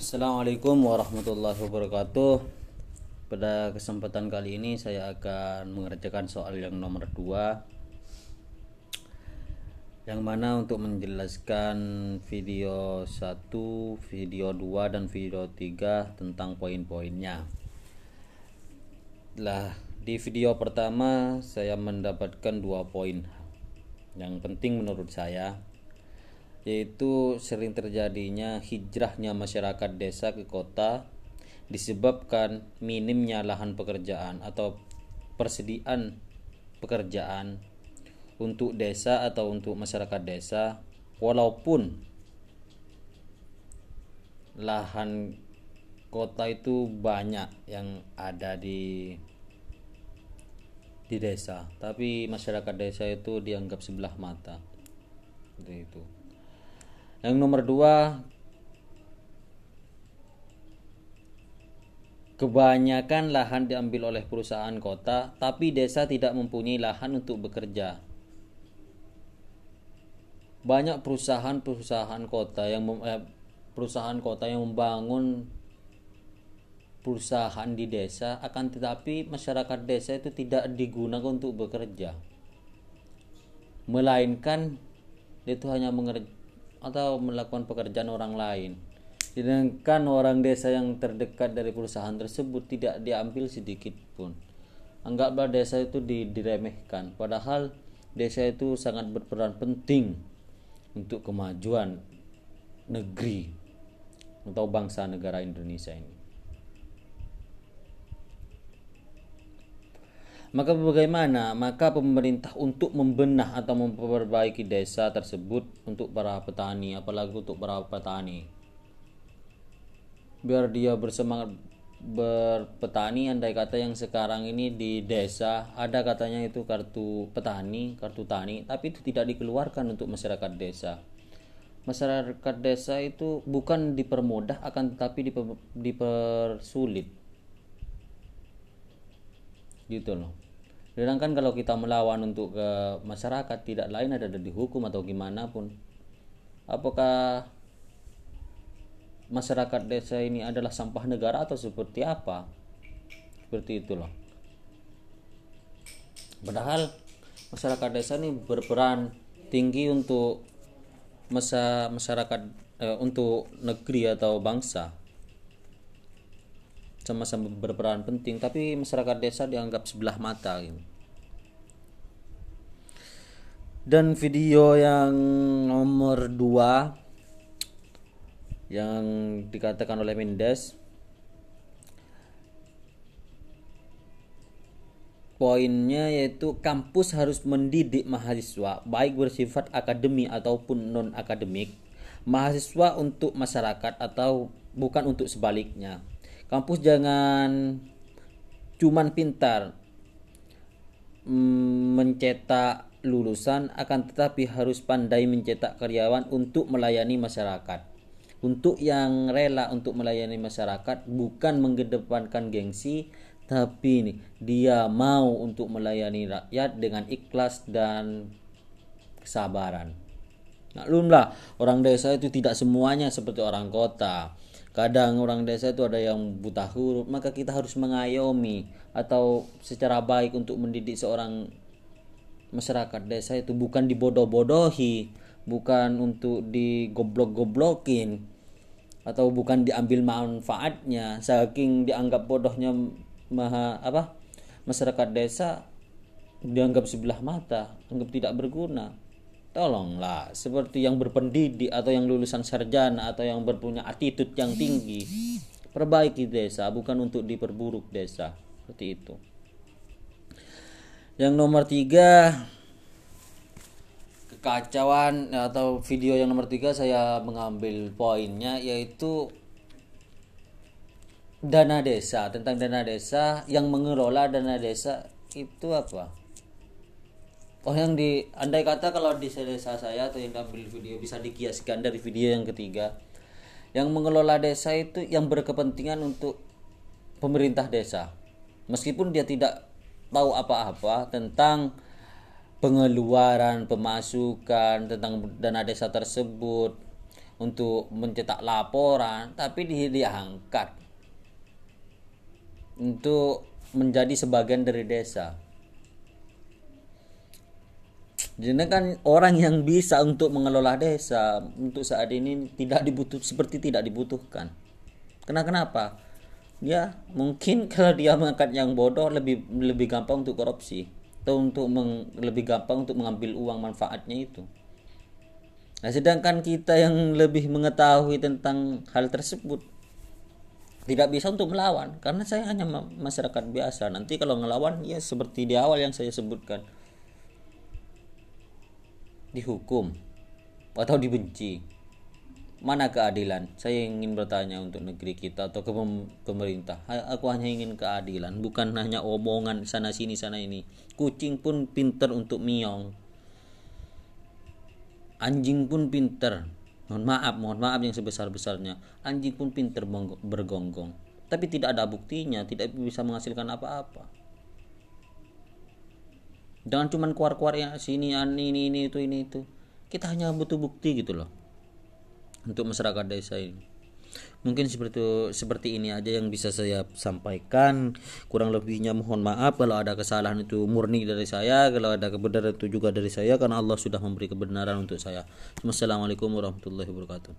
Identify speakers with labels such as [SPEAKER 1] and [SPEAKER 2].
[SPEAKER 1] Assalamualaikum warahmatullahi wabarakatuh. Pada kesempatan kali ini saya akan mengerjakan soal yang nomor 2 yang mana untuk menjelaskan video 1, video 2 dan video 3 tentang poin-poinnya. Lah, di video pertama saya mendapatkan dua poin yang penting menurut saya yaitu sering terjadinya hijrahnya masyarakat desa ke kota disebabkan minimnya lahan pekerjaan atau persediaan pekerjaan untuk desa atau untuk masyarakat desa. Walaupun lahan kota itu banyak yang ada di di desa tapi masyarakat desa itu dianggap sebelah mata. Itu yang nomor dua, kebanyakan lahan diambil oleh perusahaan kota, tapi desa tidak mempunyai lahan untuk bekerja. Banyak perusahaan-perusahaan kota yang eh, perusahaan kota yang membangun perusahaan di desa, akan tetapi masyarakat desa itu tidak digunakan untuk bekerja, melainkan itu hanya mengerjakan atau melakukan pekerjaan orang lain. Sedangkan orang desa yang terdekat dari perusahaan tersebut tidak diambil sedikit pun. Anggaplah desa itu diremehkan, padahal desa itu sangat berperan penting untuk kemajuan negeri atau bangsa negara Indonesia ini. Maka bagaimana? Maka pemerintah untuk membenah atau memperbaiki desa tersebut untuk para petani, apalagi untuk para petani. Biar dia bersemangat berpetani andai kata yang sekarang ini di desa ada katanya itu kartu petani, kartu tani, tapi itu tidak dikeluarkan untuk masyarakat desa. Masyarakat desa itu bukan dipermudah akan tetapi diper, dipersulit. Gitu loh. Sedangkan kalau kita melawan untuk ke masyarakat tidak lain ada di hukum atau gimana pun. Apakah masyarakat desa ini adalah sampah negara atau seperti apa? Seperti itulah. Padahal masyarakat desa ini berperan tinggi untuk masa masyarakat eh, untuk negeri atau bangsa sama-sama berperan penting tapi masyarakat desa dianggap sebelah mata gitu. dan video yang nomor 2 yang dikatakan oleh Mendes poinnya yaitu kampus harus mendidik mahasiswa baik bersifat akademi ataupun non akademik mahasiswa untuk masyarakat atau bukan untuk sebaliknya kampus jangan cuman pintar mm, mencetak lulusan akan tetapi harus pandai mencetak karyawan untuk melayani masyarakat untuk yang rela untuk melayani masyarakat bukan mengedepankan gengsi tapi ini dia mau untuk melayani rakyat dengan ikhlas dan kesabaran. Maklumlah orang desa itu tidak semuanya seperti orang kota kadang orang desa itu ada yang buta huruf maka kita harus mengayomi atau secara baik untuk mendidik seorang masyarakat desa itu bukan dibodoh-bodohi bukan untuk digoblok-goblokin atau bukan diambil manfaatnya. Saking dianggap bodohnya maha apa masyarakat desa dianggap sebelah mata anggap tidak berguna tolonglah seperti yang berpendidik atau yang lulusan sarjana atau yang berpunya attitude yang tinggi perbaiki desa bukan untuk diperburuk desa. Seperti itu. Yang nomor tiga kekacauan atau video yang nomor tiga saya mengambil poinnya yaitu dana desa. Tentang dana desa yang mengelola dana desa itu apa Oh yang di andai kata kalau di desa saya atau yang ambil video bisa dikiaskan dari video yang ketiga. Yang mengelola desa itu yang berkepentingan untuk pemerintah desa. Meskipun dia tidak tahu apa-apa tentang pengeluaran pemasukan tentang dana desa tersebut untuk mencetak laporan tapi dia diangkat untuk menjadi sebagian dari desa jadi kan orang yang bisa untuk mengelola desa untuk saat ini tidak dibutuh seperti tidak dibutuhkan. Kenapa? Kenapa? Ya mungkin kalau dia mengangkat yang bodoh lebih lebih gampang untuk korupsi atau untuk meng, lebih gampang untuk mengambil uang manfaatnya itu. Nah sedangkan kita yang lebih mengetahui tentang hal tersebut tidak bisa untuk melawan karena saya hanya masyarakat biasa. Nanti kalau ngelawan ya seperti di awal yang saya sebutkan dihukum atau dibenci? Mana keadilan? Saya ingin bertanya untuk negeri kita atau ke pemerintah. Aku hanya ingin keadilan bukan hanya omongan sana sini sana ini. Kucing pun pinter untuk miong. Anjing pun pinter. Mohon maaf mohon maaf yang sebesar besarnya anjing pun pinter bergonggong. Tapi tidak ada buktinya tidak bisa menghasilkan apa-apa jangan cuma keluar-keluar ya sini ini ini itu ini itu. Kita hanya butuh bukti gitu loh. Untuk masyarakat desa ini. Mungkin seperti seperti ini aja yang bisa saya sampaikan. Kurang lebihnya mohon maaf kalau ada kesalahan itu murni dari saya kalau ada kebenaran itu juga dari saya karena Allah sudah memberi kebenaran untuk saya. Assalamualaikum warahmatullahi wabarakatuh